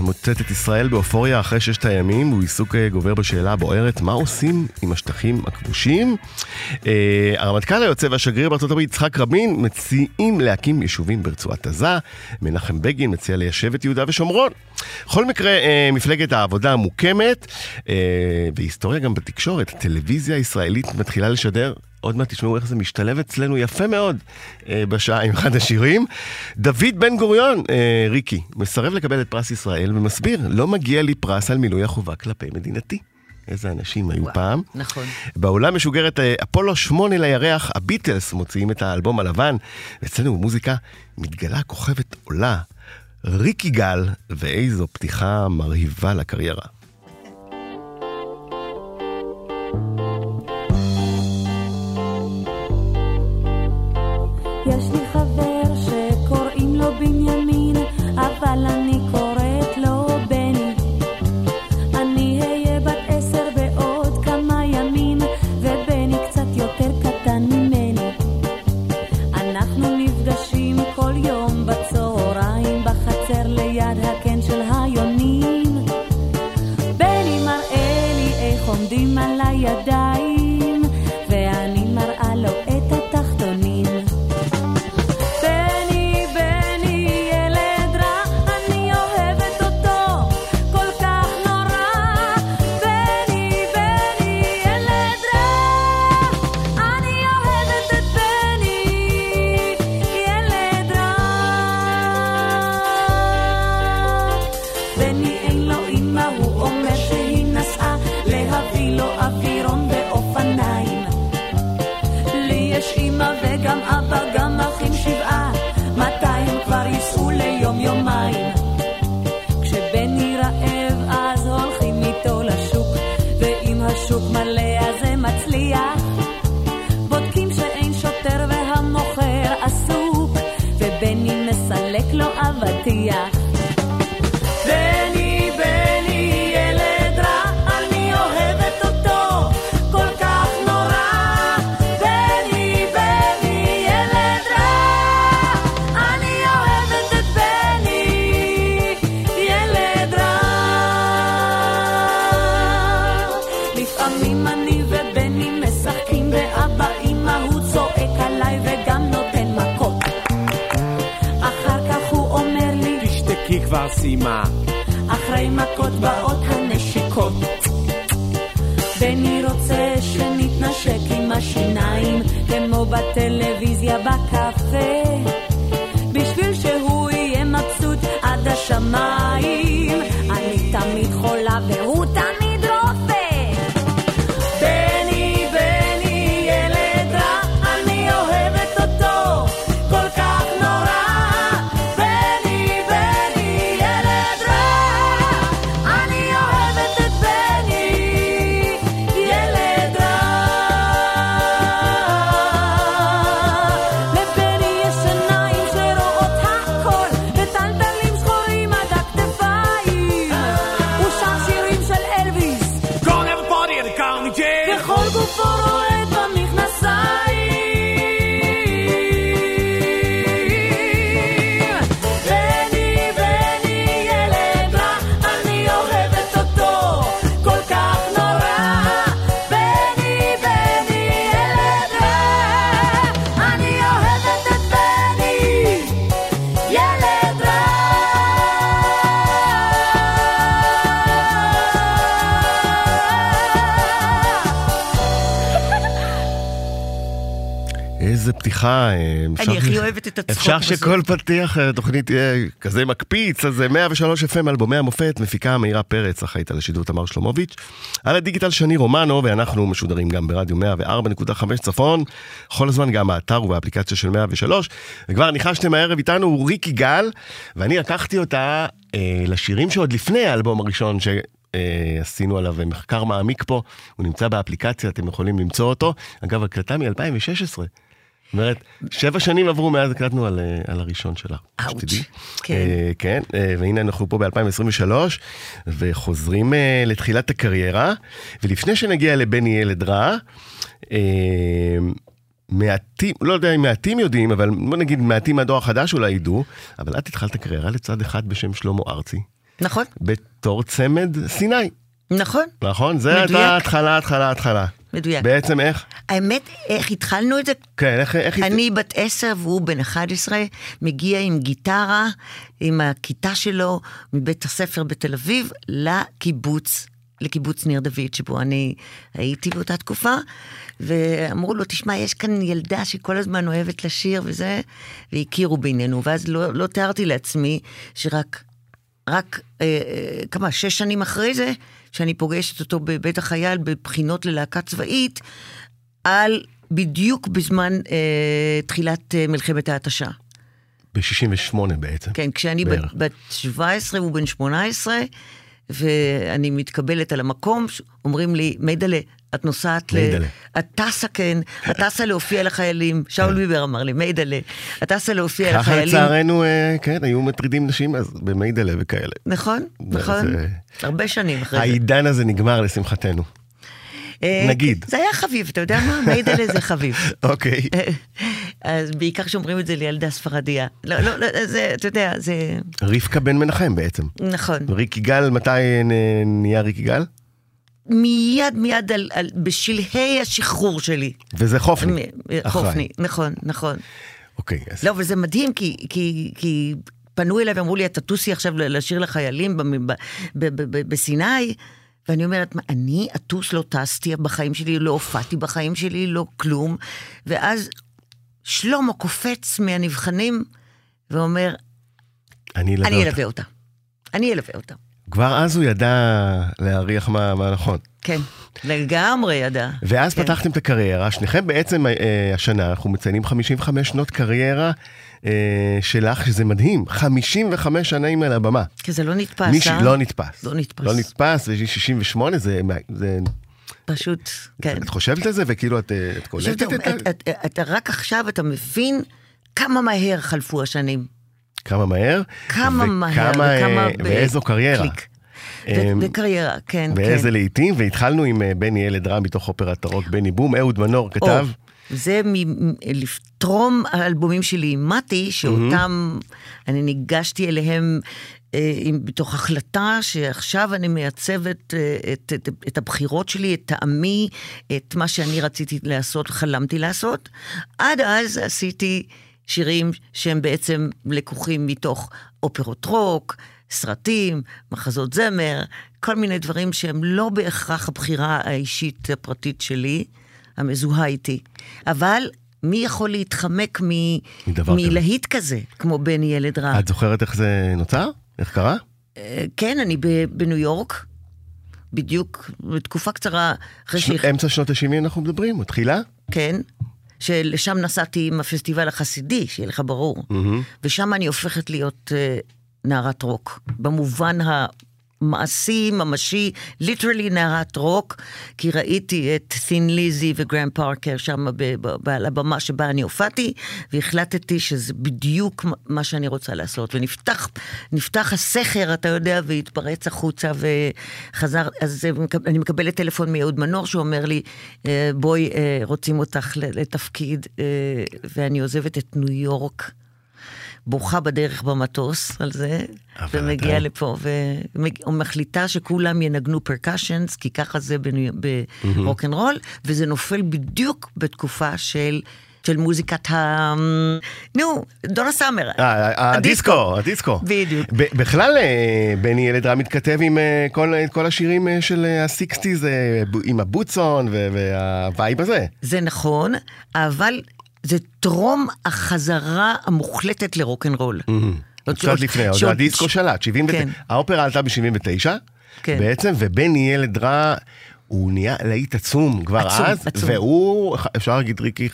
מוצאת את ישראל באופוריה אחרי ששת הימים, הוא עיסוק אה, גובר בשאלה הבוערת, מה עושים עם השטחים הכבושים? אה, הרמטכ"ל היוצא והשגריר בארצות הברית יצחק רבין מציעים להקים יישובים ברצועת עזה, מנחם בגין מציע ליישב את יהודה ושומרון. בכל מקרה, אה, מפלגת העבודה מוקמת, והיסטוריה גם בתקשורת, הטלוויזיה הישראלית מתחילה לשדר עוד מעט תשמעו איך זה משתלב אצלנו יפה מאוד אה, בשעה עם אחד השירים. דוד בן גוריון, אה, ריקי, מסרב לקבל את פרס ישראל ומסביר, לא מגיע לי פרס על מילוי החובה כלפי מדינתי. איזה אנשים היו וואו, פעם. נכון. בעולם משוגרת אה, אפולו 8 לירח, הביטלס מוציאים את האלבום הלבן, ואצלנו במוזיקה מתגלה כוכבת עולה, ריקי גל, ואיזו פתיחה מרהיבה לקריירה. יש לי חבר שקוראים לו בנימין, אבל אני קוראת לו בני. אני בת ובני קצת יותר קטן ממני. אנחנו נפגשים כל יום בצהריים אחרי מכות באות הנשיקות. בני רוצה שנתנשק עם השיניים, כמו בטלוויזיה בקפה. פתיחה. אה, אני הכי אוהבת את הצחוק. אפשר שכל פתיח אה, תוכנית יהיה כזה מקפיץ, אז 103 FM אלבומי המופת, מפיקה מאירה פרץ, אחראית על השידור תמר שלומוביץ'. על הדיגיטל שני רומנו, ואנחנו משודרים גם ברדיו 104.5 צפון. כל הזמן גם האתר ובאפליקציה של 103. וכבר ניחשתם הערב איתנו ריקי גל, ואני לקחתי אותה אה, לשירים שעוד לפני האלבום הראשון, ש... אה, עשינו עליו מחקר מעמיק פה, הוא נמצא באפליקציה, אתם יכולים למצוא אותו. אגב, הקלטה מ-2016. זאת אומרת, שבע שנים עברו מאז הקלטנו על, אה, על הראשון שלה. אאוץ'. כן. אה, כן, אה, והנה אנחנו פה ב-2023, וחוזרים אה, לתחילת הקריירה, ולפני שנגיע לבני ילד רע, אה, מעטים, לא יודע אם מעטים יודעים, אבל בוא נגיד מעטים מהדור החדש אולי ידעו, אבל את התחלת קריירה לצד אחד בשם שלמה ארצי, נכון, בתור צמד סיני, נכון, נכון? זה. הייתה התחלה, התחלה, התחלה. מדויק. בעצם איך? האמת, איך התחלנו את זה? כן, איך... איך אני בת עשר והוא בן 11, מגיע עם גיטרה, עם הכיתה שלו, מבית הספר בתל אביב, לקיבוץ, לקיבוץ ניר דוד, שבו אני הייתי באותה תקופה, ואמרו לו, תשמע, יש כאן ילדה שכל הזמן אוהבת לשיר וזה, והכירו בינינו, ואז לא, לא תיארתי לעצמי שרק, רק אה, אה, כמה, שש שנים אחרי זה, שאני פוגשת אותו בבית החייל בבחינות ללהקה צבאית, על בדיוק בזמן אה, תחילת אה, מלחמת ההתשה. ב-68 בעצם. כן, כשאני בת, בערך. בת 17 והוא בן 18, ואני מתקבלת על המקום, אומרים לי, מיידלה, את נוסעת ל... מיידלה. את טסה, כן, את טסה להופיע לחיילים. שאול ביבר אמר לי, מיידלה, את טסה להופיע ככה לחיילים. לצערנו, אה, כן, היו מטרידים נשים אז במיידלה וכאלה. נכון, נכון. זה- הרבה שנים אחרי זה. העידן הזה נגמר לשמחתנו. אה, נגיד. זה היה חביב, אתה יודע מה? מיידלה זה חביב. אוקיי. אז בעיקר שאומרים את זה לילדה ספרדיה. לא, לא, לא, זה, אתה יודע, זה... רבקה בן מנחם בעצם. נכון. ריק יגאל, מתי נהיה ריק יגאל? מיד מיד על, על, בשלהי השחרור שלי. וזה חופני. אחראי. חופני, נכון, נכון. אוקיי, אז לא, אבל זה מדהים, כי, כי, כי פנו אליי ואמרו לי, את תטוסי עכשיו לשיר לחיילים במ- ב- ב- ב- ב- בסיני, ואני אומרת, מה, אני אטוס לא טסתי בחיים שלי, לא הופעתי בחיים שלי, לא כלום. ואז שלמה קופץ מהנבחנים ואומר, אני אלווה אני אותה. אלווה אותה. אני אלווה אותה. כבר אז הוא ידע להעריך מה מה נכון. כן, לגמרי ידע. ואז כן. פתחתם את הקריירה, שניכם בעצם אה, השנה, אנחנו מציינים 55 שנות קריירה שלך, שזה מדהים, 55 שנים על הבמה. כי זה לא נתפס, מישהי אה? לא נתפס. לא נתפס. לא נתפס, ו-68 זה... זה פשוט, כן. את חושבת על זה, וכאילו את, אה, את קולטת את ה... את- את- אתה רק עכשיו אתה מבין כמה מהר חלפו השנים. כמה מהר? כמה מהר, וכמה, אה, וכמה... ב- ואיזו קריירה. קליק. אמ, בקריירה, כן, ואיזה כן. לעיתים, והתחלנו עם אה, בני ילד רע מתוך אופרת הרוק בני בום, אהוד מנור כתב. או, זה מ- מ- לפטרום האלבומים שלי עם מתי, שאותם אני ניגשתי אליהם אה, עם, בתוך החלטה שעכשיו אני מייצבת אה, את, את, את הבחירות שלי, את טעמי, את מה שאני רציתי לעשות, חלמתי לעשות. עד אז עשיתי שירים שהם בעצם לקוחים מתוך אופרות רוק, סרטים, מחזות זמר, כל מיני דברים שהם לא בהכרח הבחירה האישית הפרטית שלי, המזוהה איתי. אבל מי יכול להתחמק מ... מלהיט כזה, כמו בני ילד רע? את זוכרת איך זה נוצר? איך קרה? אה, כן, אני בניו יורק, בדיוק בתקופה קצרה אחרי ש... אמצע שנות ה-70 אנחנו מדברים, מתחילה? כן, שלשם נסעתי עם הפסטיבל החסידי, שיהיה לך ברור. ושם אני הופכת להיות אה, נערת רוק, במובן המעשי, ממשי, literally נערת רוק, כי ראיתי את Thin Lizzy וגרהם פארקר שם על הבמה שבה אני הופעתי, והחלטתי שזה בדיוק מה שאני רוצה לעשות. ונפתח נפתח הסכר, אתה יודע, והתפרץ החוצה וחזר, אז אני מקבלת טלפון מאהוד מנור שאומר לי, אה, בואי, אה, רוצים אותך לתפקיד, אה, ואני עוזבת את ניו יורק. בוכה בדרך במטוס על זה, ומגיעה אתה- לפה, ומחליטה שכולם ינגנו פרקשנס, כי ככה זה ברוקנרול, וזה נופל בדיוק בתקופה של... של מוזיקת ה... נו, דונה סאמר. אה, הדיסקו, הדיסקו. בדיוק. בכלל, אה, בני ילד רע מתכתב עם אה, כל כל השירים אה, של ה sixties, עם הבוטסון וה- וה vibe הזה. זה נכון, אבל זה טרום החזרה המוחלטת לרוקנרול. עוד- קצת לפני, עוד שעוד- הדיסקו שלט, 79, כן. האופרה עלתה ב-79, כן. בעצם, ובני ילד רע, הוא נהיה להיט עצום כבר עצום, אז, עצום. והוא, אפשר להגיד ריקי,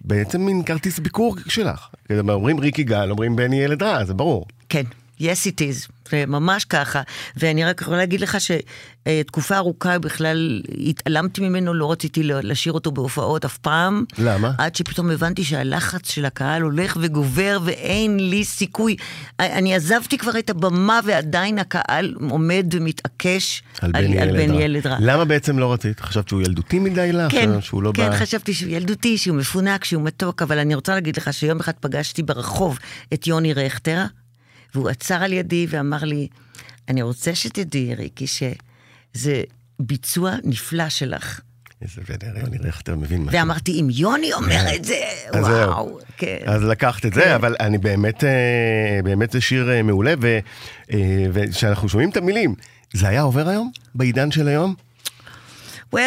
בעצם מין כרטיס ביקור שלך. אומרים ריקי גל, אומרים בני ילד רע, זה ברור. כן, yes it is, זה ממש ככה. ואני רק יכולה להגיד לך שתקופה ארוכה בכלל התעלמתי ממנו, לא רציתי לשיר אותו בהופעות אף פעם. למה? עד שפתאום הבנתי שהלחץ של הקהל הולך וגובר ואין לי סיכוי. אני עזבתי כבר את הבמה ועדיין הקהל עומד ומתעקש על על ילד בן רע. ילד רע. למה בעצם לא רצית? חשבת שהוא ילדותי מדי לך? כן, שהוא לא כן, בא... חשבתי שהוא ילדותי, שהוא מפונק, שהוא מתוק, אבל אני רוצה להגיד לך שיום אחד פגשתי ברחוב את יוני רכטר, והוא עצר על ידי ואמר לי, אני רוצה שתדעי, ריקי, שזה ביצוע נפלא שלך. איזה בדר, יוני רכטר מבין משהו. ואמרתי, אם יוני אומר את זה. וואו, כן. אז לקחת את כן. זה, אבל אני באמת, אה, באמת זה שיר אה, מעולה, אה, וכשאנחנו שומעים את המילים, זה היה עובר היום? בעידן של היום? well,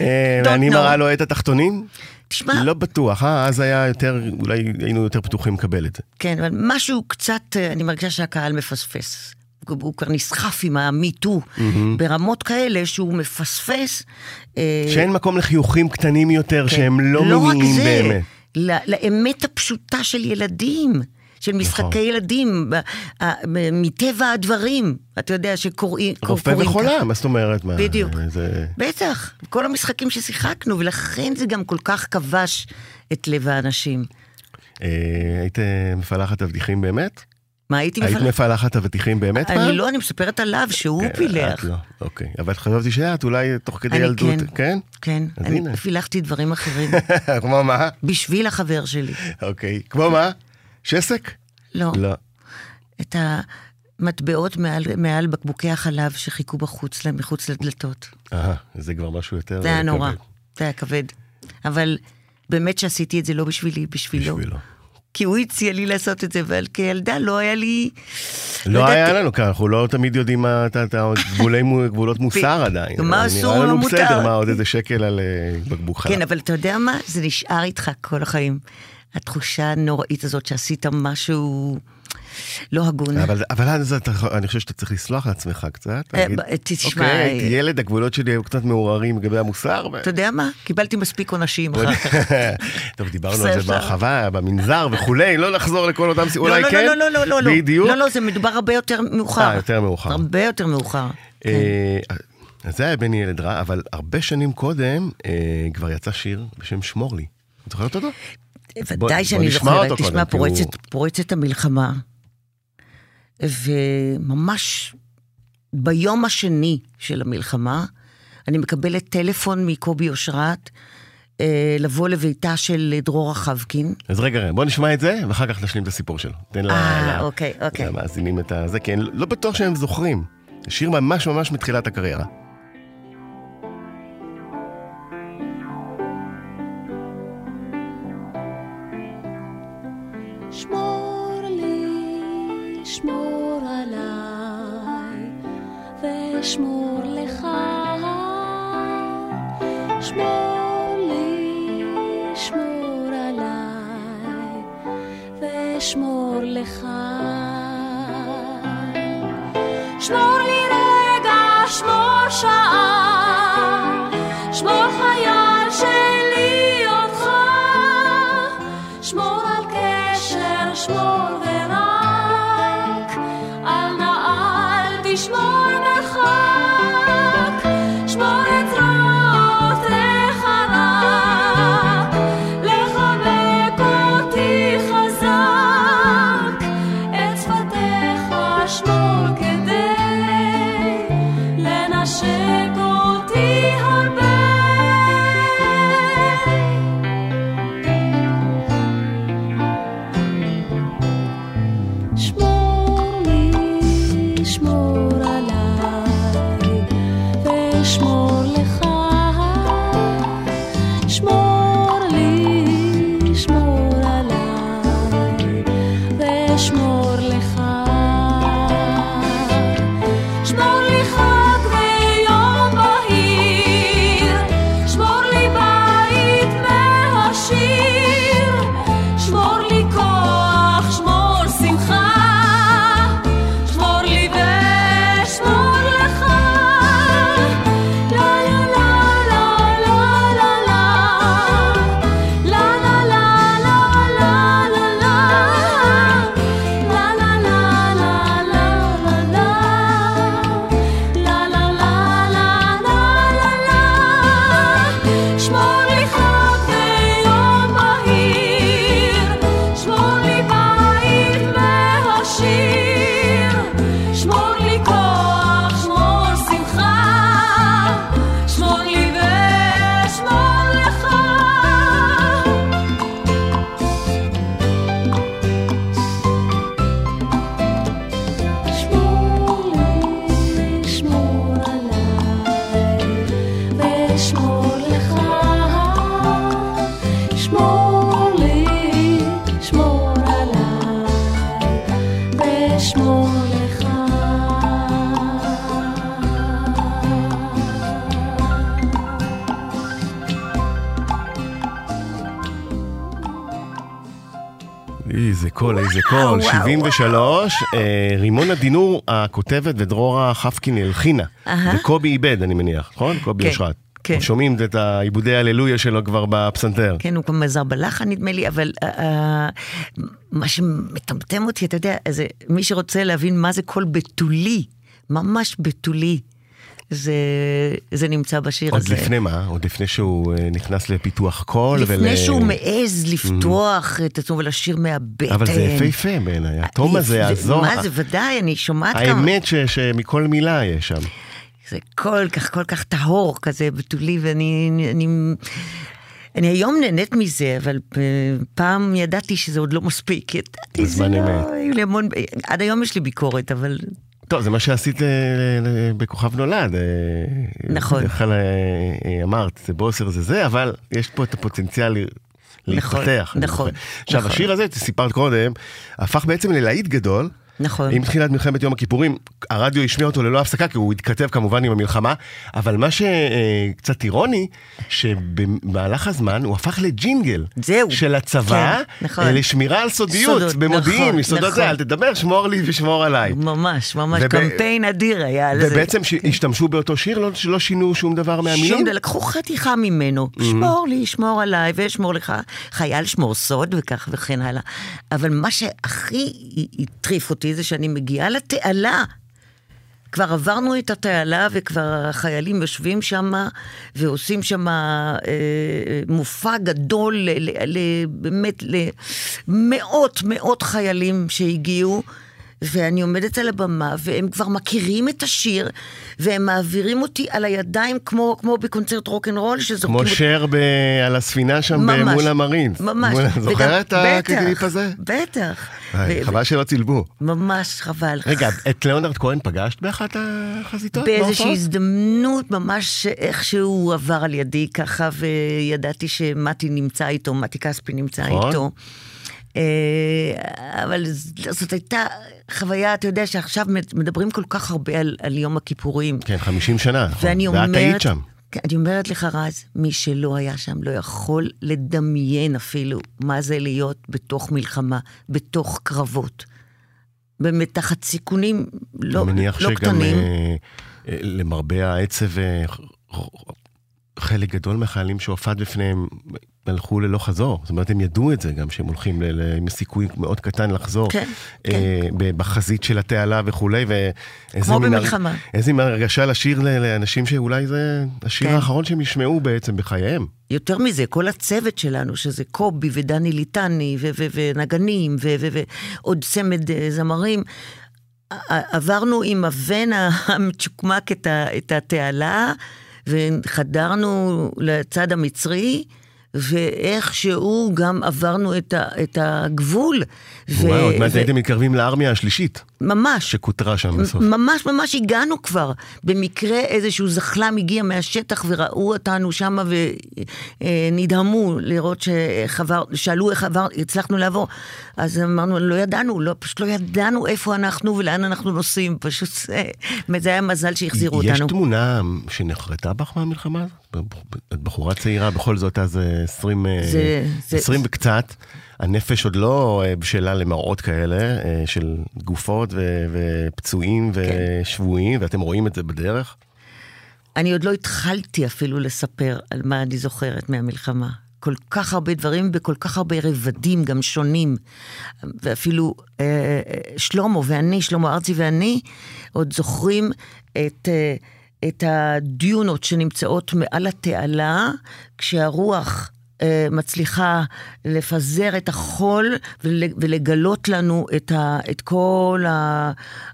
אה, don't ואני know. מראה לו את התחתונים? תשמע, לא בטוח, אה? אז היה יותר, אולי היינו יותר פתוחים לקבל את זה. כן, אבל משהו קצת, אה, אני מרגישה שהקהל מפספס. הוא הוא כבר נסחף עם המיטו ברמות כאלה שהוא מפספס. אה, שאין מקום לחיוכים קטנים יותר, כן. שהם לא רק מיניים זה, באמת. לאמת הפשוטה של ילדים. של משחקי נכון. ילדים, מטבע הדברים, אתה יודע שקוראים רופא קוראים וחולה, ככה. מה זאת אומרת? מה, בדיוק. זה... בטח, כל המשחקים ששיחקנו, ולכן זה גם כל כך כבש את לב האנשים. אה, היית מפלחת אבטיחים באמת? מה הייתי היית מפלחת? מפלחת אבטיחים באמת פעם? אני לא, אני מספרת עליו שהוא כן, פילח. את לא, אוקיי. אבל חשבתי שאת אולי תוך כדי ילדות, כן. כן? כן, אני. פילחתי דברים אחרים, כמו מה? בשביל החבר שלי. אוקיי. כמו מה? שסק? לא, לא. את המטבעות מעל, מעל בקבוקי החלב שחיכו בחוץ, מחוץ לדלתות. אהה, זה כבר משהו יותר... זה היה אה, נורא, כבד. זה היה כבד. אבל באמת שעשיתי את זה לא בשבילי, בשבילו. בשבילו. כי הוא הציע לי לעשות את זה, אבל כילדה לא היה לי... לא ידעתי- היה לנו כאן, אנחנו לא תמיד יודעים מה את- את הגבולי מו- גבולות מוסר עדיין. מה אסור נראה ומה לנו מותר. בסדר, מה עוד איזה שקל על אה, בקבוק חלב. כן, אבל אתה יודע מה? זה נשאר איתך כל החיים. התחושה הנוראית הזאת שעשית משהו לא הגון. אבל, אבל אז אתה, אני חושב שאתה צריך לסלוח לעצמך קצת. אה, תשמע, אוקיי, אה, הייתי ילד, הגבולות שלי היו קצת מעורערים לגבי המוסר. אתה יודע מה? קיבלתי מספיק עונשים אחר כך. טוב, דיברנו על זה. בהרחבה, במנזר וכולי, לא נחזור לכל אותם לא, אולי לא, כן? לא, לא, לא, לא, לא. בדיוק. לא, לא, זה מדובר הרבה יותר מאוחר. אה, יותר מאוחר. הרבה יותר מאוחר. כן. אה, אז זה היה בני ילד רע, אבל הרבה שנים קודם אה, כבר יצא שיר בשם שמור לי. את זוכרת אותו? ודאי שאני זוכרת, תשמע, כי הוא- פורצת, פורצת המלחמה, וממש ביום השני של המלחמה, אני מקבלת טלפון מקובי אושרת אה, לבוא לביתה של דרורה חבקין. אז רגע, בוא נשמע את זה, ואחר כך נשלים את הסיפור שלו. תן לה- אה, אוקיי, אוקיי. למאזינים את הזה, כי אני לא בטוח שהם זוכרים. זה שיר ממש ממש מתחילת הקריירה. 73, אה, רימונה דינור הכותבת ודרורה חפקין הלחינה. וקובי איבד, אני מניח, נכון? קובי כן, אושרת. כן. שומעים את העיבודי הללויה שלו כבר בפסנתר. כן, הוא גם עזר בלחן נדמה לי, אבל uh, uh, מה שמטמטם אותי, אתה יודע, זה, מי שרוצה להבין מה זה קול בתולי, ממש בתולי, זה, זה נמצא בשיר עוד הזה. לפני מה? עוד לפני שהוא אה, נכנס לפיתוח קול לפני ול- שהוא מעז לפתוח את עצמו ולשיר מהבטן. אבל זה יפהפה בעיניי, הטום הזה, זה- הזוהר. מה זה, ודאי, אני שומעת כמה... האמת ש- שמכל מילה יש שם. זה כל כך, כל כך טהור כזה בתולי, ואני... אני, אני, היום נהנית מזה, אבל אה, פעם ידעתי שזה עוד לא מספיק. ידעתי, זה לא... עד היום יש לי ביקורת, אבל... טוב, זה מה שעשית אה, ל- בכוכב נולד. אה, נכון. בדרך כלל אה, אה, אמרת, זה בוסר, זה זה, אבל יש פה את הפוטנציאל נכון, להתפתח. נכון, זוכר. עכשיו, נכון. השיר הזה, סיפרת קודם, הפך בעצם ללהיט גדול. נכון. עם תחילת מלחמת יום הכיפורים, הרדיו השמיע אותו ללא הפסקה, כי הוא התכתב כמובן עם המלחמה, אבל מה שקצת אירוני, שבמהלך הזמן הוא הפך לג'ינגל. זהו. של הצבא, כן, נכון. אה, לשמירה על סודיות, סודות, במודיעין, נכון, מסודות נכון. זה, אל תדבר, שמור לי ושמור עליי. ממש, ממש, וב- קמפיין אדיר היה על זה. ובעצם השתמשו באותו שיר, לא, לא שינו שום דבר מהמילים? שום דבר, לקחו חתיכה ממנו, שמור לי, שמור עליי, ואשמור לך, חייל שמור סוד וכך וכן הלאה. אבל מה שהכי הטריף אותי זה שאני מגיעה לתעלה. כבר עברנו את התעלה וכבר החיילים יושבים שם ועושים שם אה, מופע גדול, ל, ל, ל, באמת למאות מאות חיילים שהגיעו. ואני עומדת על הבמה, והם כבר מכירים את השיר, והם מעבירים אותי על הידיים כמו, כמו בקונצרט רוקנרול, שזורקים כמו. שר ב... על הספינה שם ממש, מול המרינס. ממש. מול- זוכר את הקליפ הזה? בטח. ו- חבל שלא צילבו. ממש חבל. רגע, את ליאונרד כהן פגשת באחת החזיתות? באיזושהי? הזדמנות ממש איכשהו הוא עבר על ידי ככה, וידעתי שמתי נמצא איתו, מתי כספי נמצא נכון. איתו. אה, אבל זאת הייתה חוויה, אתה יודע שעכשיו מדברים כל כך הרבה על, על יום הכיפורים. כן, 50 שנה, נכון. ואת היית שם. כן, אני אומרת לך, רז, מי שלא היה שם לא יכול לדמיין אפילו מה זה להיות בתוך מלחמה, בתוך קרבות. באמת, תחת סיכונים לא, אני מניח לא שגם קטנים. אה, אה, למרבה העצב, אה, חלק גדול מהחיילים שהופעת בפניהם הלכו ללא חזור. זאת אומרת, הם ידעו את זה גם, שהם הולכים עם סיכוי מאוד קטן לחזור. כן, אה, ב- בחזית של התעלה וכולי, ואיזה כמו במלחמה. איזה מין הרגשה לשיר לאנשים שאולי זה השיר כן. האחרון שהם ישמעו בעצם בחייהם. יותר מזה, כל הצוות שלנו, שזה קובי ודני ליטני ונגנים ועוד צמד אה, זמרים, עברנו עם הבן המצ'וקמק את התעלה, וחדרנו לצד המצרי. ואיכשהו גם עברנו את, ה, את הגבול. וואו, עוד מעט הייתם מתקרבים לארמיה השלישית, ממש. שכותרה שם בסוף. ממש ממש הגענו כבר. במקרה איזשהו זחלם הגיע מהשטח וראו אותנו שם ונדהמו לראות איך עבר, שאלו איך עבר, הצלחנו לעבור. אז אמרנו, לא ידענו, לא, פשוט לא ידענו איפה אנחנו ולאן אנחנו נוסעים. פשוט זה, זה היה מזל שהחזירו יש אותנו. תמונה שנחרטה בך מהמלחמה הזאת? את בחורה צעירה, בכל זאת אז אה, 20, אה, זה- זה- 20 וקצת. הנפש עוד לא אה, בשלה למראות כאלה, אה, של גופות ו- ופצועים כן. ושבויים, ואתם רואים את זה בדרך. אני עוד לא התחלתי אפילו לספר על מה אני זוכרת מהמלחמה. כל כך הרבה דברים בכל כך הרבה רבדים, גם שונים. ואפילו אה, אה, שלמה ואני, שלמה ארצי ואני, עוד זוכרים את, אה, את הדיונות שנמצאות מעל התעלה, כשהרוח... אה, מצליחה לפזר את החול ול- ולגלות לנו את, ה, את כל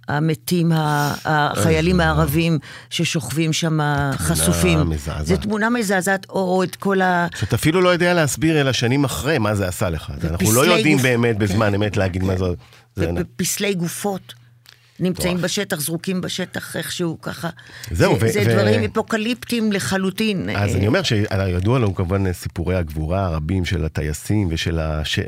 המתים, החיילים הערבים ששוכבים שם חשופים. מזעזעת. זו תמונה מזעזעת, או את כל ה... שאת אפילו לא יודע להסביר אלא שנים אחרי מה זה עשה לך. אנחנו לא ופסלי יודעים. באמת בזמן אמת להגיד מה זה. זה- בפסלי גופות. נמצאים. בשטח, זרוקים בשטח איכשהו ככה. זהו, זה, ו- זה ו- דברים אפוקליפטיים לחלוטין. אז אה, אני אומר שידוע לנו כמובן סיפורי הגבורה הרבים של הטייסים ושל הש... אה,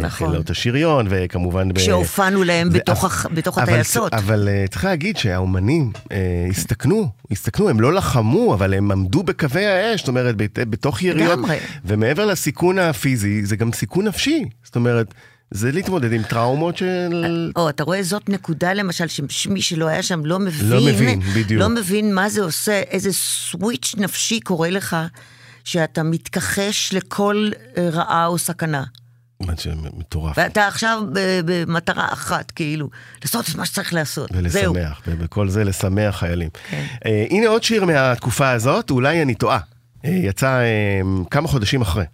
נכון. חילות השריון, וכמובן... ב- שהופענו להם זה- בתוך הח- בתוך אבל- הטייסות. אבל אה, צריך להגיד שהאומנים אה, הסתכנו, הסתכנו, הם לא לחמו, אבל הם עמדו בקווי האש, זאת אומרת, בת- בתוך יריות. לגמרי. ומעבר לסיכון הפיזי, זה גם סיכון נפשי. זאת אומרת, זה להתמודד עם טראומות של... או, אתה רואה, זאת נקודה למשל, שמי שלא היה שם לא מבין, לא מבין, בדיוק. לא מבין מה זה עושה, איזה סוויץ' נפשי קורה לך, שאתה מתכחש לכל אה, רעה או סכנה. מה שמטורף. ואתה עכשיו במטרה אחת, כאילו, לעשות את מה שצריך לעשות. זהו. ולשמח, ובכל זה לשמח חיילים. כן. אה, הנה עוד שיר מהתקופה הזאת, אולי אני טועה. אה, יצא אה, כמה חודשים אחרי,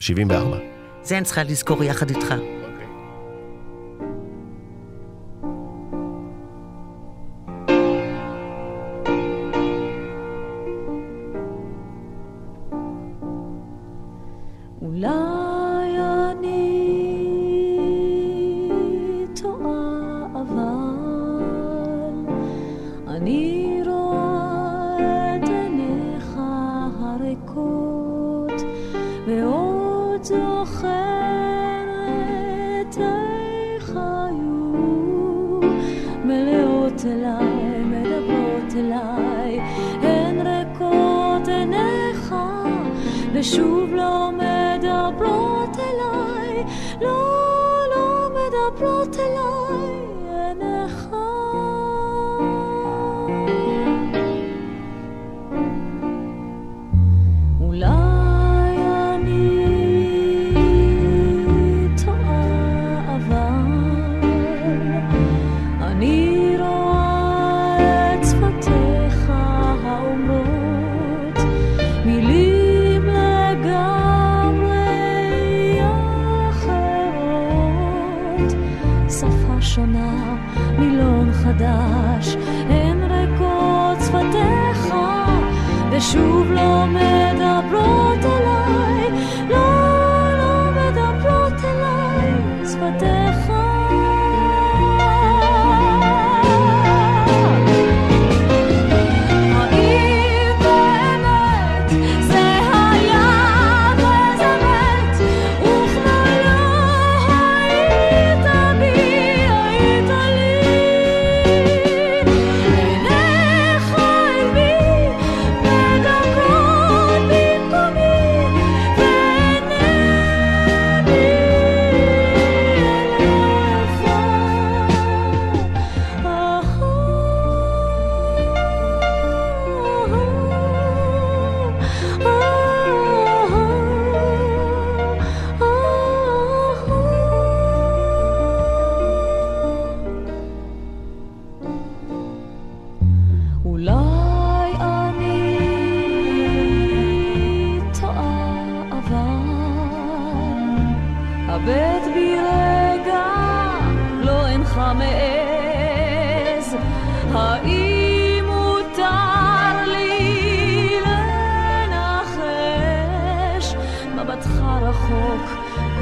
74. זה אני צריכה לזכור יחד איתך. ושוב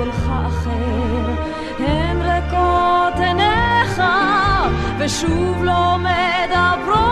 קולך אחר, הן ריקות עיניך, ושוב לא מדברות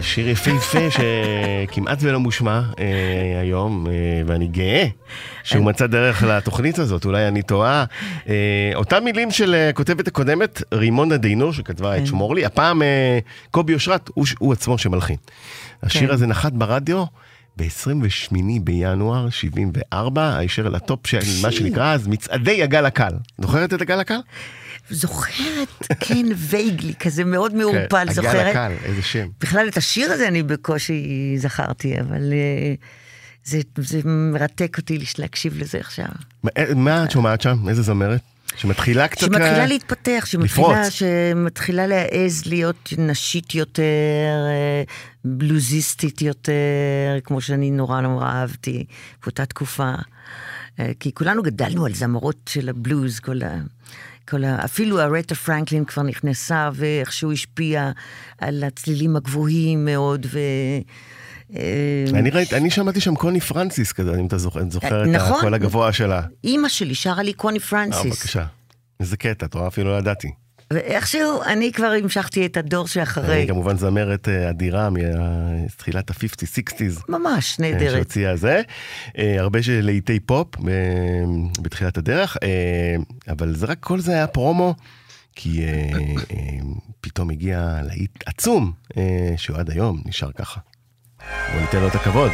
שיר יפהפה שכמעט ולא מושמע אה, היום, אה, ואני גאה שהוא מצא דרך לתוכנית הזאת, אולי אני טועה. אה, אותם מילים של הכותבת הקודמת, רימונה דינור, שכתבה את שמור לי, הפעם קובי אושרת, הוא, עצמו שמלחין. השיר כן. הזה נחת ברדיו ב-28 בינואר 74, הישר לטופ של מה שנקרא אז מצעדי הגל הקל. זוכרת את הגל הקל? זוכרת, כן, וייגלי, כזה מאוד מעורפל, כן, זוכרת? הגל הקל, איזה שם. בכלל את השיר הזה אני בקושי זכרתי, אבל אה, זה, זה מרתק אותי להקשיב לזה עכשיו. מה- מה את שומעת שם? איזה זמרת? שמתחילה קצת... שמתחילה אה, להתפתח, שמתחילה, לפרוץ. שמתחילה להעז להיות נשית יותר, אה, בלוזיסטית יותר, כמו שאני נורא נורא אהבתי באותה תקופה. אה, כי כולנו גדלנו על זמרות של הבלוז, כל ה... כל ה... אפילו ארתה פרנקלין כבר נכנסה ואיכשהו השפיעה על הצלילים הגבוהים מאוד, ו... אה, אני ראיתי, אני שמעתי שם קוני פרנסיס כזה, אם אתה זוכר, את זוכרת את נכון. הקול הגבוה שלה. אימא שלי שרה לי קוני אה, פרנסיס. בבקשה. איזה קטע, את רואה? אפילו לא ידעתי. ואיכשהו אני כבר המשכתי את הדור שאחרי. אני כמובן זמרת אה, אדירה מתחילת ה-50, 60's. ממש אה, נהדרת. שהוציאה זה. אה, הרבה של להיטי פופ אה, בתחילת הדרך, אה, אבל זה רק כל זה היה פרומו, כי אה, אה, פתאום הגיע להיט עצום, אה, שהוא עד היום נשאר ככה. בוא ניתן לו את הכבוד.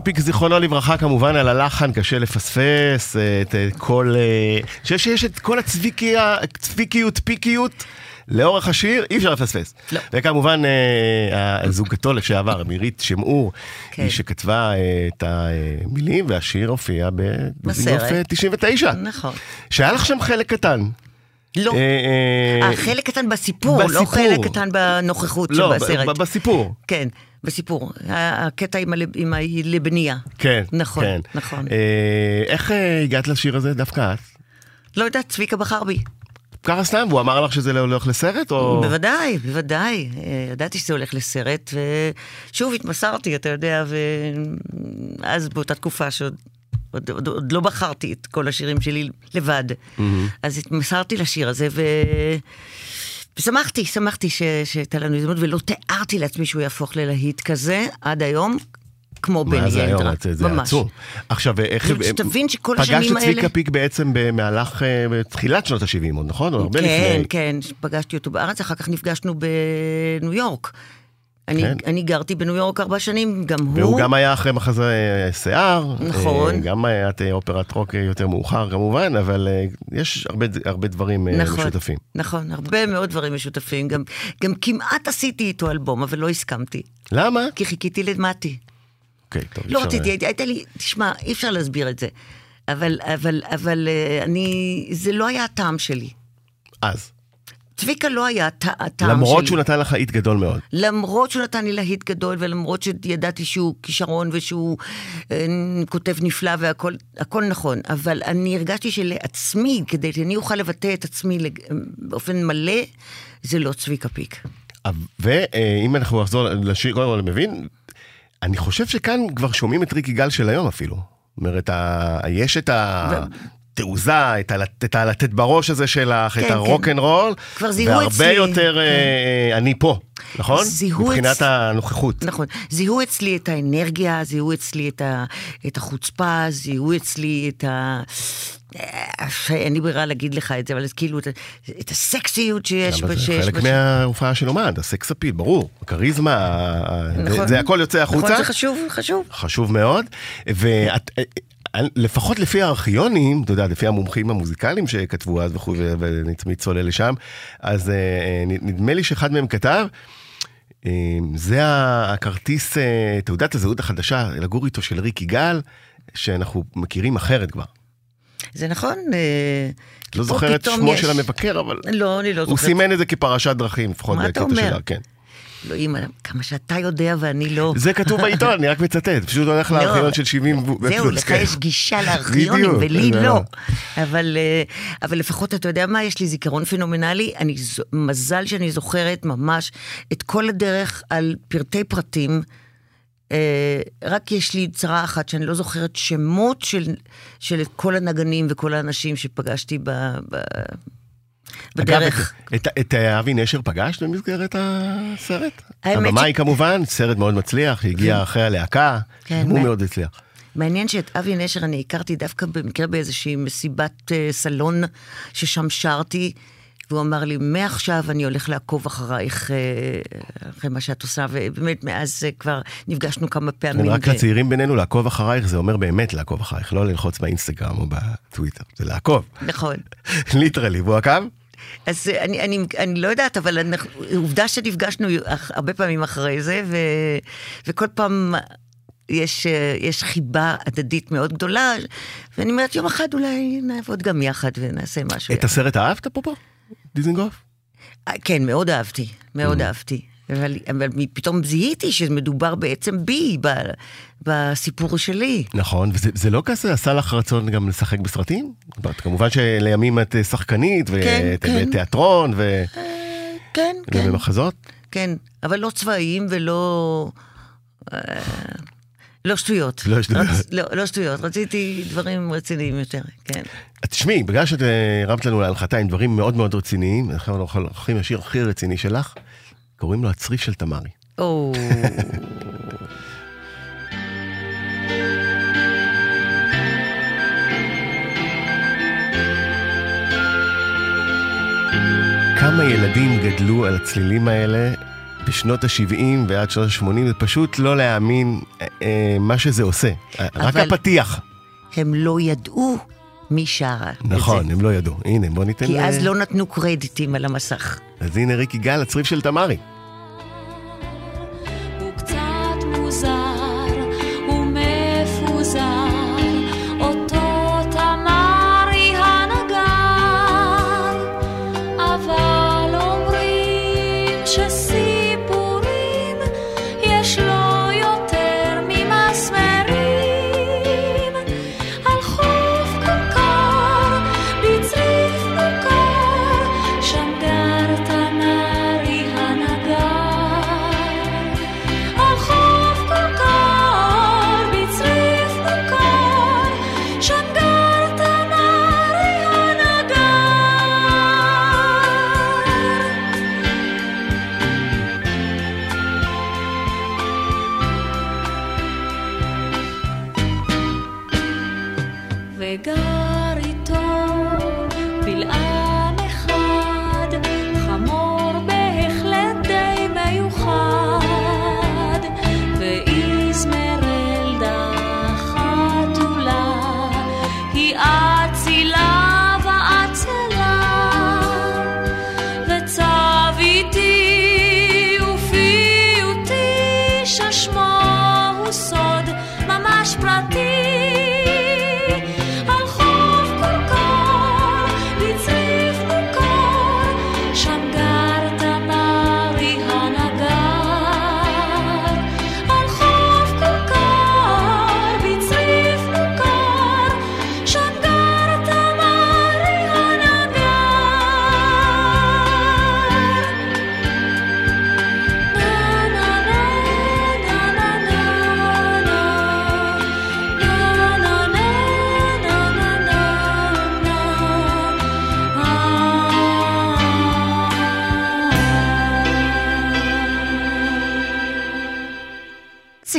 פיק, זיכרונו לברכה, כמובן על הלחן, קשה לפספס אה, את אה, כל... אה, אני חושב שיש את כל הצביקיה- צביקיות, פיקיות. לאורך השיר אי אפשר לפספס. לא. וכמובן אה, זוגתו לשעבר, מירית שמעור, כן. היא שכתבה אה, את המילים והשיר הופיע. אה, 99. נכון. שהיה לך שם חלק קטן. לא. אה, אה, אה, חלק קטן בסיפור, לא. חלק קטן בנוכחות לא, שבסרט. ב- בסיפור. כן, בסיפור. הקטע עם הלב- עם הלבניה. כן, נכון, כן. נכון. אה, איך אה, הגעת לשיר הזה דווקא את? לא יודעת, צביקה בחר בי. ככה סתם, והוא אמר לך שזה לא הולך לסרט, או... בוודאי, בוודאי. אה, ידעתי שזה הולך לסרט, ושוב התמסרתי, אתה יודע, ואז באותה תקופה שעוד עוד, עוד, עוד לא בחרתי את כל השירים שלי לבד, אז התמסרתי לשיר הזה, ו... ושמחתי, שמחתי. שהייתה לנו הזדמנות, ולא תיארתי לעצמי שהוא יהפוך ללהיט כזה עד היום, כמו בני מה זה היום? זה- ממש. עצום. עכשיו, איך... זאת אומרת, שתבין שכל השנים פגשת את צביקה האלה- פיק בעצם במהלך אה, בתחילת שנות ה-70 עוד, נכון? כן. כן, פגשתי אותו בארץ, אחר כך נפגשנו בניו יורק. אני, כן. אני גרתי בניו יורק ארבע שנים, גם הוא. והוא גם היה אחרי מחזה אה, שיער. נכון. אה, גם היה את אה, אופרת רוק יותר מאוחר כמובן, אבל יש הרבה- הרבה דברים נכון, משותפים. נכון, הרבה מאוד דברים משותפים. גם, גם כמעט עשיתי איתו אלבום, אבל לא הסכמתי. למה? כי חיכיתי למטי. אוקיי, טוב. לא אפשר, רציתי, הייתה לי, תשמע, אי אפשר להסביר את זה. אבל, אבל, אבל אני, זה לא היה הטעם שלי. אז. צביקה לא היה הט- הטעם שלי. למרות שהוא נתן לך היט גדול מאוד. למרות שהוא נתן לי להיט גדול, ולמרות שידעתי שהוא כישרון ושהוא אה, כותב נפלא והכל הכל נכון, אבל אני הרגשתי שלעצמי, כדי שאני אוכל לבטא את עצמי לג- באופן מלא, זה לא צביקה פיק. ואם אנחנו נחזור לשיר, קודם כל אני מבין, אני חושב שכאן כבר שומעים את ריקי גל של היום אפילו. זאת אומרת, ה- יש את התעוזה, את ה- את הלתת בראש הזה שלך, את כן, ה rock and roll, כבר זיהו והרבה אצלי. יותר אה, אני פה, נכון? זיהו מבחינת אצ- הנוכחות. נכון. זיהו אצלי את האנרגיה, זיהו אצלי את, ה, את החוצפה, זיהו אצלי את ה... אה, אין לי ברירה להגיד לך את זה, אבל כאילו את, ה- את הסקסיות שיש אבל זה חלק בש- מההופעה של אומן, הסקס אפיל, ברור, הכריזמה, ה- נכון. זה- זה הכל יוצא החוצה. נכון, זה חשוב, חשוב. חשוב מאוד, ולפחות לפי הארכיונים, אתה יודע, לפי המומחים המוזיקליים שכתבו אז וכו', ואני צולל לשם, אז אה, אה, נדמה לי שאחד מהם כתב, אה, זה הכרטיס, תעודת הזהות החדשה לגור איתו של ריק יגאל, שאנחנו מכירים אחרת כבר. זה נכון. לא זוכר את שמו יש- של המבקר, אבל לא, אני לא הוא זוכרת. סימן את זה כפרשת דרכים, לפחות בקטע? שלה, כן. אלוהים, כמה שאתה יודע ואני לא. זה כתוב בעיתון, אני רק מצטט, פשוט הולך לא. לארכיון של 70 ו- זהו, לך כן. יש גישה לארכיונים ולי לא. לא. אבל, אה, אבל לפחות אתה יודע מה, יש לי זיכרון פנומנלי, מזל שאני זוכרת ממש את כל הדרך על פרטי פרטים. אה, רק יש לי צרה אחת, שאני לא זוכרת שמות של, של כל הנגנים וכל האנשים שפגשתי ב, ב, בדרך. אגב, את, את, את אבי נשר פגשת במסגרת הסרט? הבמאי ש- כמובן, סרט מאוד מצליח, שהגיע אחרי הלהקה, כן, הוא מה- מאוד הצליח. מעניין שאת אבי נשר אני הכרתי דווקא במקרה באיזושהי מסיבת אה, סלון ששם שרתי, והוא אמר לי, מעכשיו אני הולך לעקוב אחרייך, אה, אחרי מה שאת עושה, ובאמת מאז אה, כבר נפגשנו כמה פעמים. רק ו- לצעירים בינינו, לעקוב אחרייך זה אומר באמת לעקוב אחרייך, לא ללחוץ באינסטגרם או בטוויטר, זה לעקוב. נכון. ליטרלי, והוא עקב? אז אני, אני, אני לא יודעת, אבל אנחנו, עובדה שנפגשנו הרבה פעמים אחרי זה, ו, וכל פעם יש, יש חיבה הדדית מאוד גדולה, ואני אומרת, יום אחד אולי נעבוד גם יחד ונעשה משהו. את הסרט אהבת פה פה? דיזנגוף? אה, כן, מאוד אהבתי, מאוד Mm. אהבתי. אבל, אבל פתאום זיהיתי שמדובר בעצם בי, ב, בסיפור שלי. נכון, וזה זה לא כזה עשה לך רצון גם לשחק בסרטים? כמובן שלימים את אה, שחקנית, כן, כן. ותיאטרון, ו- כן, כן, ובמחזות. כן, אבל לא צבאיים ולא... אה, לא שטויות. לא שטויות. רצ, לא, לא שטויות, רציתי דברים רציניים יותר, כן. תשמעי, בגלל שאת אה, הרמת לנו להנחתה עם דברים מאוד מאוד רציניים, אנחנו הולכים לשיר הכי רציני שלך, קוראים לו הצריף של תמרי. או... כמה ילדים גדלו על הצלילים האלה בשנות ה-70 ועד שנות ה-80, זה פשוט לא להאמין אה, אה, מה שזה עושה. רק הפתיח. הם לא ידעו מי שרה. נכון, הם לא ידעו. הנה, בוא ניתן... כי אז אה, לא נתנו קרדיטים על המסך. אז הנה ריק יגאל, הצריף של תמרי.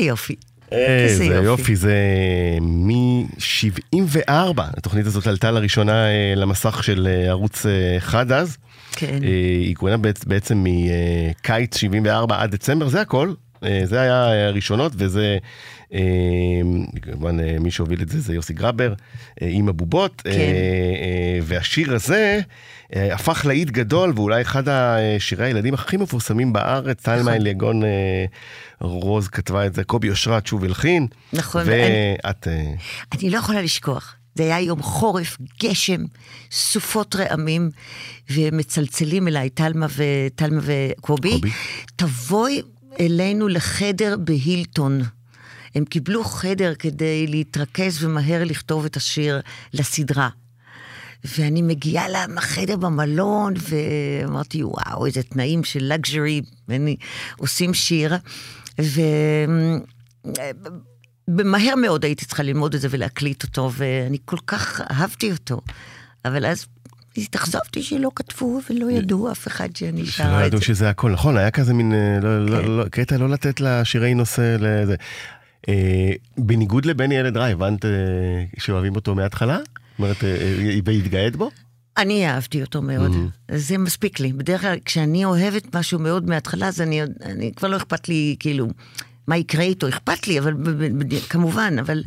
יופי. איזה יופי. יופי, זה מ-74. התוכנית הזאת עלתה לראשונה אה, למסך של אה, ערוץ אה, אחד אז. כן. אה, היא כהנה בעצ- בעצם מקיץ 74 עד דצמבר, זה הכל. אה, זה היה אה, הראשונות, וזה, אה, כמובן, אה, מי שהוביל את זה זה יוסי גרבר, אה, עם הבובות. כן. אה, אה, והשיר הזה אה, הפך להיט גדול, ואולי אחד השירי הילדים הכי מפורסמים בארץ, טלמה נכון. אליגון אה, רוז כתבה את זה, קובי אושרת שוב הלחין. נכון, ואת... אה, אני לא יכולה לשכוח. זה היה יום חורף, גשם, סופות רעמים, ומצלצלים אליי, טלמה וטלמה וקובי, קובי. תבואי אלינו לחדר בהילטון. הם קיבלו חדר כדי להתרכז ומהר לכתוב את השיר לסדרה. ואני מגיעה לחדר במלון, ואמרתי, וואו, איזה תנאים של לגז'רי, עושים שיר. ו... במהר מאוד הייתי צריכה ללמוד את זה ולהקליט אותו, ואני כל כך אהבתי אותו. אבל אז התאכזבתי שלא כתבו ולא ידעו אף אחד שאני שלא שרה את ידעו זה. שזה הכל, נכון, היה כזה מין, אה, לא, כן. לא, לא, קטע לא לתת לשירי נושא לזה. אה, בניגוד לבני ילד רע, הבנת אה, שאוהבים אותו מההתחלה? זאת אומרת, אה, אה, והתגאית בו? אני אהבתי אותו מאוד, זה מספיק לי. בדרך כלל, כשאני אוהבת משהו מאוד מההתחלה, אז אני, אני כבר לא אכפת לי, כאילו, מה יקרה איתו, אכפת לי, אבל כמובן, אבל,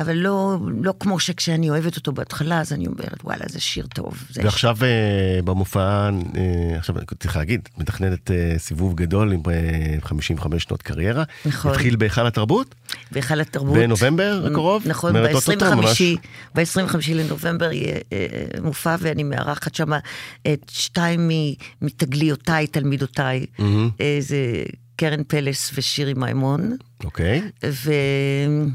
אבל לא, לא כמו שכשאני אוהבת אותו בהתחלה, אז אני אומרת, וואלה, זה שיר טוב. זה ועכשיו אה, במופע, אה, עכשיו צריך להגיד, מתכננת אה, סיבוב גדול עם אה, 55 שנות קריירה. נכון. התחיל בהיכל התרבות, בהיכל התרבות. בנובמבר הקרוב? נכון, זאת אומרת, אוטוטו ממש. ב-25 לנובמבר יהיה מופע, ואני מארחת שם את שתיים מתגליותיי, תלמידותיי. אה, זה קרן פלס ושירי מימון. אוקיי. ואני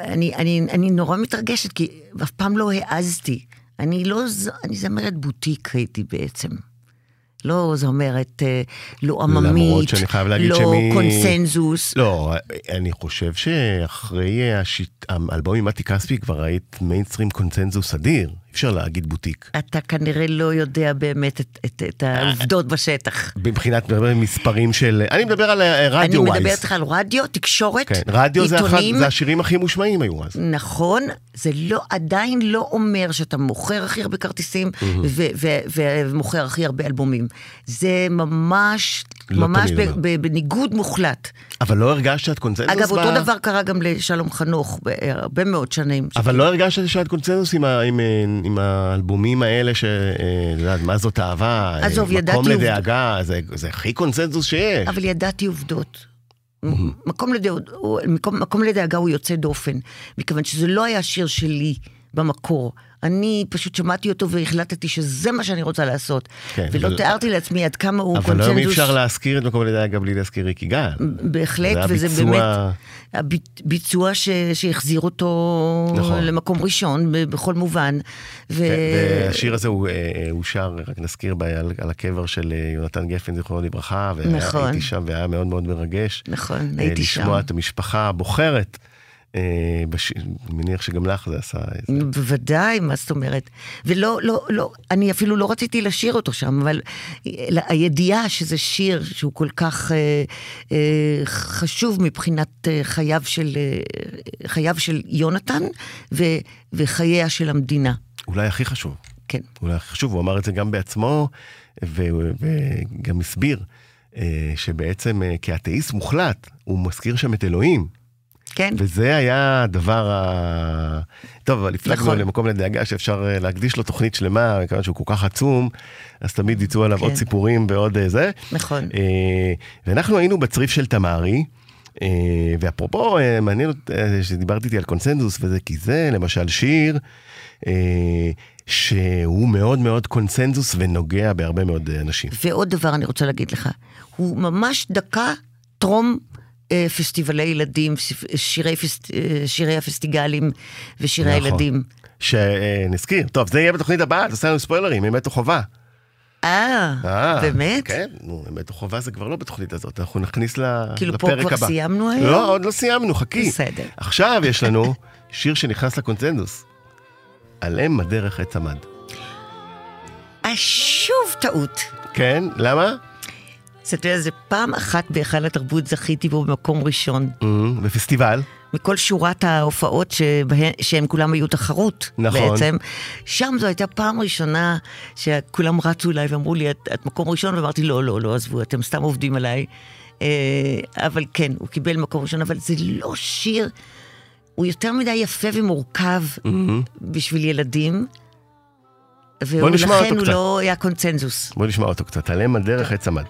אני, אני נורא מתרגשת, כי אף פעם לא העזתי. אני לא, אני זמרת בוטיק הייתי בעצם. לא זמרת אה, לא עממית, שאני חייב להגיד לא שמי- קונסנזוס. לא, אני חושב שאחרי השיט- האלבום עם מתי כספי כבר היית מיינסטרים קונצנזוס אדיר, אפשר להגיד בוטיק. אתה כנראה לא יודע באמת את, את, את העובדות בשטח. מבחינת מספרים של... אני מדבר על אה, אני radio wise. מדברת איתך על רדיו, תקשורת, כן, רדיו זה, אחד, עיתונים. זה השירים הכי מושמעים היו אז. נכון, זה לא, עדיין לא אומר שאתה מוכר הכי הרבה כרטיסים ו- ו- ומוכר הכי הרבה אלבומים. זה ממש לא ממש ב-. ב- בניגוד מוחלט. אבל לא הרגשת שאת קונצנזוס? אגב, אותו ב- דבר קרה גם לשלום חנוך, הרבה מאוד שנים. אבל לא הרגשת שאת קונצנזוס עם, ה, עם, אה, עם האלבומים האלה, ש... אה, יודעת, מה זאת אהבה? אה, עזוב, מקום ידעתי עובד- לדאגה, זה, זה הכי קונצנזוס שיש. אבל ידעתי עובדות. מקום, לדאג, מקום, מקום לדאגה הוא יוצא דופן, מכיוון שזה לא היה שיר שלי במקור. אני פשוט שמעתי אותו והחלטתי שזה מה שאני רוצה לעשות. כן, ולא אבל- תיארתי לעצמי עד כמה הוא אבל היום אי קונצנזוס. אפשר להזכיר את מקום לדאגה בלי להזכיר ריקי גל. בהחלט, זה וזה הביצוע- באמת הביצוע ש, שהחזיר אותו נכון. למקום ראשון בכל מובן. ו... והשיר הזה הוא, אה, הוא שר, רק נזכיר, ב- על, על הקבר של אה, יונתן גפן, זיכרונו לברכה, נכון. והייתי שם והיה מאוד מאוד מרגש. נכון, אה, הייתי שם. לשמוע את המשפחה הבוחרת. אה, בש... מניח שגם לך זה עשה איזה... בוודאי, מה זאת אומרת? ולא, לא, לא, אני אפילו לא רציתי לשיר אותו שם, אבל הידיעה שזה שיר שהוא כל כך אה, אה, חשוב מבחינת אה, חייו של, אה, חייו של יונתן ו, וחייה של המדינה. אולי הכי חשוב. כן. אולי הכי חשוב, הוא אמר את זה גם בעצמו, ו... וגם הסביר אה, שבעצם אה, כאתאיסט מוחלט, הוא מזכיר שם את אלוהים. כן, וזה היה הדבר ה... טוב, אבל הפלגנו נכון. למקום לדאגה שאפשר אה, להקדיש לו תוכנית שלמה, מכיוון שהוא כל כך עצום, אז תמיד יצאו עליו כן. עוד סיפורים ועוד אה, זה. נכון. אה, ואנחנו היינו בצריף של תמרי, אה, ואפרופו, מעניין אותי אה, שדיברתי איתי על קונסנזוס וזה, כי זה למשל שיר שהוא מאוד מאוד קונסנזוס ונוגע בהרבה מאוד אנשים. ועוד דבר אני רוצה להגיד לך, הוא ממש דקה טרום פסטיבלי ילדים, שירי, פסט, אה, שירי הפסטיגלים ושירי נכון. הילדים. שנזכיר, טוב, זה יהיה בתוכנית הבאה, תעשה לנו ספוילרים, אמת או חובה. אה, אה, באמת? כן, נו, אמת או חובה זה כבר לא בתוכנית הזאת, אנחנו נכניס ל- כאילו פה לפרק כבר הבא. סיימנו היום? לא, עוד לא סיימנו, חכי. בסדר. עכשיו יש לנו שיר שנכנס לקונצנזוס. על אם הדרך עץ עמד. אה, שוב טעות. כן, למה? אתה יודע, זה פעם אחת בהיכל התרבות זכיתי בו במקום ראשון. אמ, בפסטיבל. מכל שורת ההופעות שבהן, שהן כולם היו תחרות נכון. בעצם. שם זו הייתה פעם ראשונה שכולם רצו אליי ואמרו לי, את, את מקום ראשון, ואמרתי, לא, לא, לא, עזבו, אתם סתם עובדים עליי. אה, אבל כן, הוא קיבל מקום ראשון, אבל זה לא שיר, הוא יותר מדי יפה ומורכב בשביל ילדים. בוא נשמע אותו ולכן הוא קצת. לא היה קונצנזוס. בוא נשמע אותו קצת. על אם הדרך עץ עמד.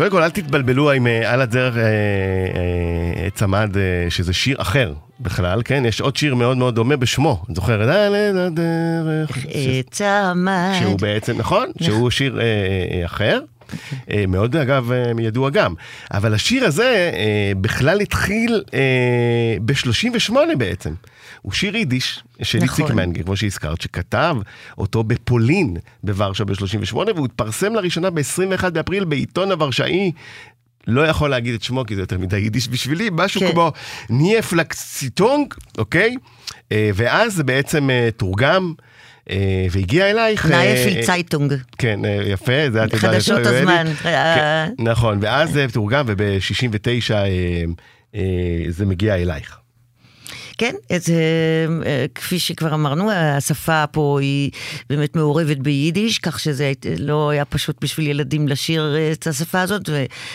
קודם כל, אל תתבלבלו עם אה, על הדרך אה, אה, עץ עמד, אה, שזה שיר אחר בכלל, כן? יש עוד שיר מאוד מאוד דומה בשמו, את זוכרת? על הדרך. עץ עמד. שהוא בעצם, נכון, שהוא שיר אה, אה, אחר. אה, מאוד אגב אה, ידוע גם, אבל השיר הזה אה, בכלל התחיל אה, ב-38 בעצם. הוא שיר יידיש של נכון. איציק מנגר, כמו שהזכרת, שכתב אותו בפולין בוורשה ב-38, והוא התפרסם לראשונה ב-21 באפריל בעיתון הוורשאי. לא יכול להגיד את שמו כי זה יותר מדי יידיש בשבילי, משהו כן. כמו נייע פאלקסצייטונג, אוקיי? ואז זה בעצם תורגם והגיע אלייך. אה, נייע פאלקס אה, צייטונג. כן, אה, יפה, זה את יודעת חדשות. הזמן. אה. כן, נכון, ואז זה תורגם וב-69 זה מגיע אלייך. כן, אז, אה, אה, כפי שכבר אמרנו, השפה פה היא באמת מעורבת ביידיש, כך שזה לא היה פשוט בשביל ילדים לשיר אה, את השפה הזאת,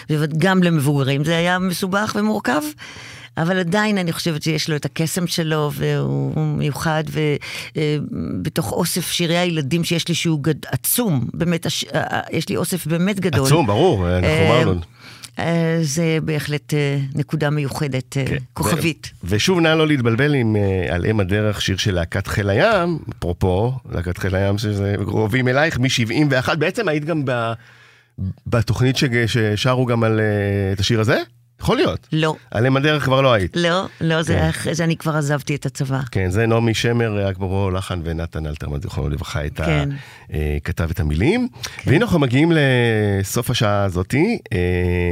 וגם למבוגרים זה היה מסובך ומורכב. אבל עדיין אני חושבת שיש לו את הקסם שלו, והוא מיוחד, ובתוך אוסף שירי הילדים שיש לי שהוא גד... עצום, באמת, הש... יש לי אוסף באמת גדול. עצום, ברור, אנחנו אה, אמרנו. אה, זה בהחלט אה, נקודה מיוחדת, כן. כוכבית. ו- ושוב, נא לא להתבלבל עם על אם הדרך, שיר של להקת חיל הים, אפרופו, להקת חיל הים שזה קרובים אלייך, מ-71, בעצם היית גם ב- בתוכנית ששרו גם על את השיר הזה? יכול להיות. לא, על אם הדרך כבר לא היית. לא, לא, זה כן. אחרי זה אני כבר עזבתי את הצבא. כן, זה נעמי שמר, רק ברור לחן ונתן אלתרמן, זיכרונו לברכה. כן. אה, כתב את המילים. והנה אנחנו מגיעים לסוף השעה הזאתי, אה,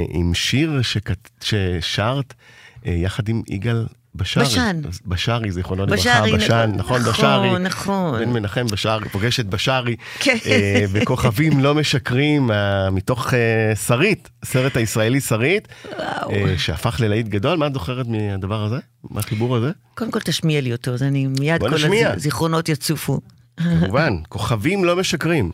עם שיר שכת- ששרת אה, יחד עם יגאל בשארי. בשן. בשארי, זיכרונו לברכה, בשן, נכון, נכון, נכון, בשארי. נכון. בן מנחם בשארי, פוגש את בשארי. כן. אה, וכוכבים לא משקרים, אה, מתוך אה, שרית, סרט הישראלי שרית. אה, שהפך ללהיט גדול. מה את זוכרת מהדבר הזה? מהחיבור הזה? קודם כל תשמיע לי אותו, אז אני מיד כל. הזיכרונות יצופו. כמובן, כוכבים לא משקרים.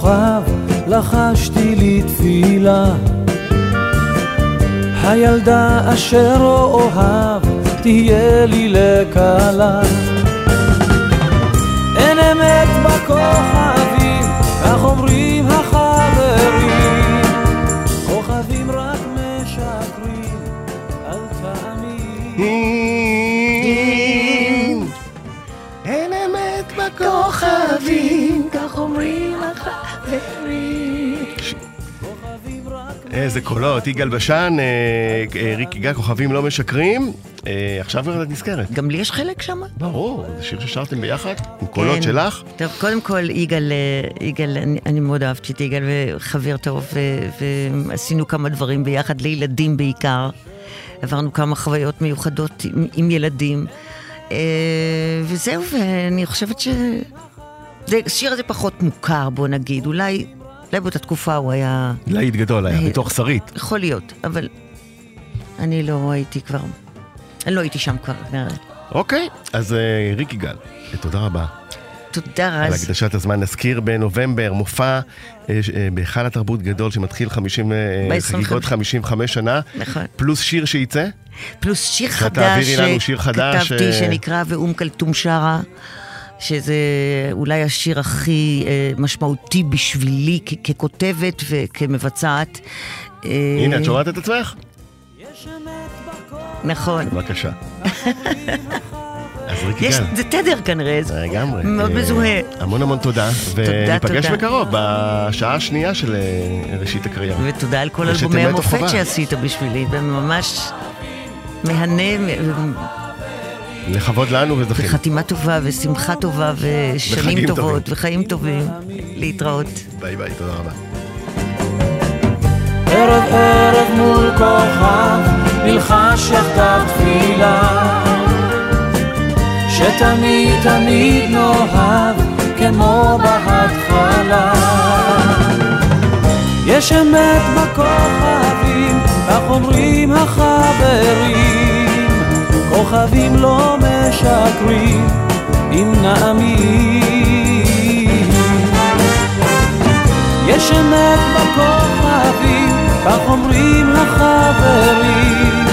כוכב לחשתי לי תפילה הילדה אשר אוהב תהיה לי לכלה אין אמת בכוכבים איזה קולות, יגאל בשן, אה, אה, ריק יגאל, כוכבים לא משקרים. אה, עכשיו כבר את נזכרת. גם לי יש חלק שם? ברור, זה שיר ששרתם ביחד, עם קולות כן. שלך. טוב, קודם כל, יגאל, יגאל, אני, מאוד אהבתי את יגאל, וחבר טוב, ועשינו כמה דברים ביחד, לילדים בעיקר. עברנו כמה חוויות מיוחדות עם, עם ילדים. וזהו, ואני חושבת ש... זה, השיר הזה פחות מוכר, בוא נגיד. אולי, אולי באותה תקופה הוא היה... להיט גדול היה, אה, מתוך שרית. יכול להיות, אבל אני לא הייתי כבר... אני לא הייתי שם כבר. אוקיי, אז אה, ריק יגאל, תודה רבה תודה על רז. הקדשת הזמן. נזכיר בנובמבר מופע אה, אה, בהיכל התרבות גדול שמתחיל 50, אה, ב- חגיגות 55 שנה, נכון. פלוס שיר שייצא. פלוס שיר חדש, תעבירי לנו שיר חדש, שכתבתי, אה, שנקרא ואום כלתום שרה, שזה אולי השיר הכי אה, משמעותי בשבילי כ- ככותבת וכמבצעת. אה, הנה, את שומעת את עצמך? נכון. בבקשה. אז ריק יש, יגאל. זה תדר כנראה, זה לגמרי. מאוד אה, מזוהה. המון המון תודה, וניפגש תודה. בקרוב, בשעה השנייה של אה, ראשית הקריירה. ותודה על כל אלבומי המופת. שעשית בשבילי, זה ממש מהנה, לכבוד לנו וזכינו. וחתימה טובה, ושמחה טובה, ושנים טובות, טובים. וחיים טובים. להתראות. ביי ביי, תודה רבה. ערב ערב מול כוכב נלחש יחדיו תפילה שתמיד תמיד נאהב כמו בהתחלה יש אמת בכוכבים, כך אומרים החברים כוכבים לא משקרים אם נאמין יש אמת בכוכבים, כך אומרים החברים.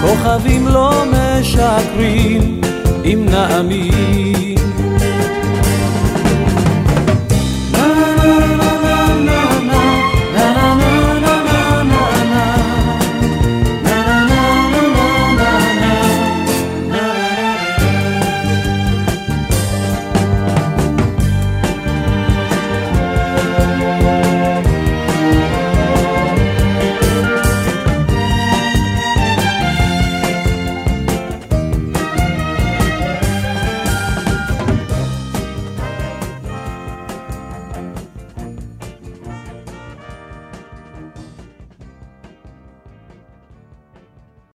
כוכבים לא משקרים אם נאמין.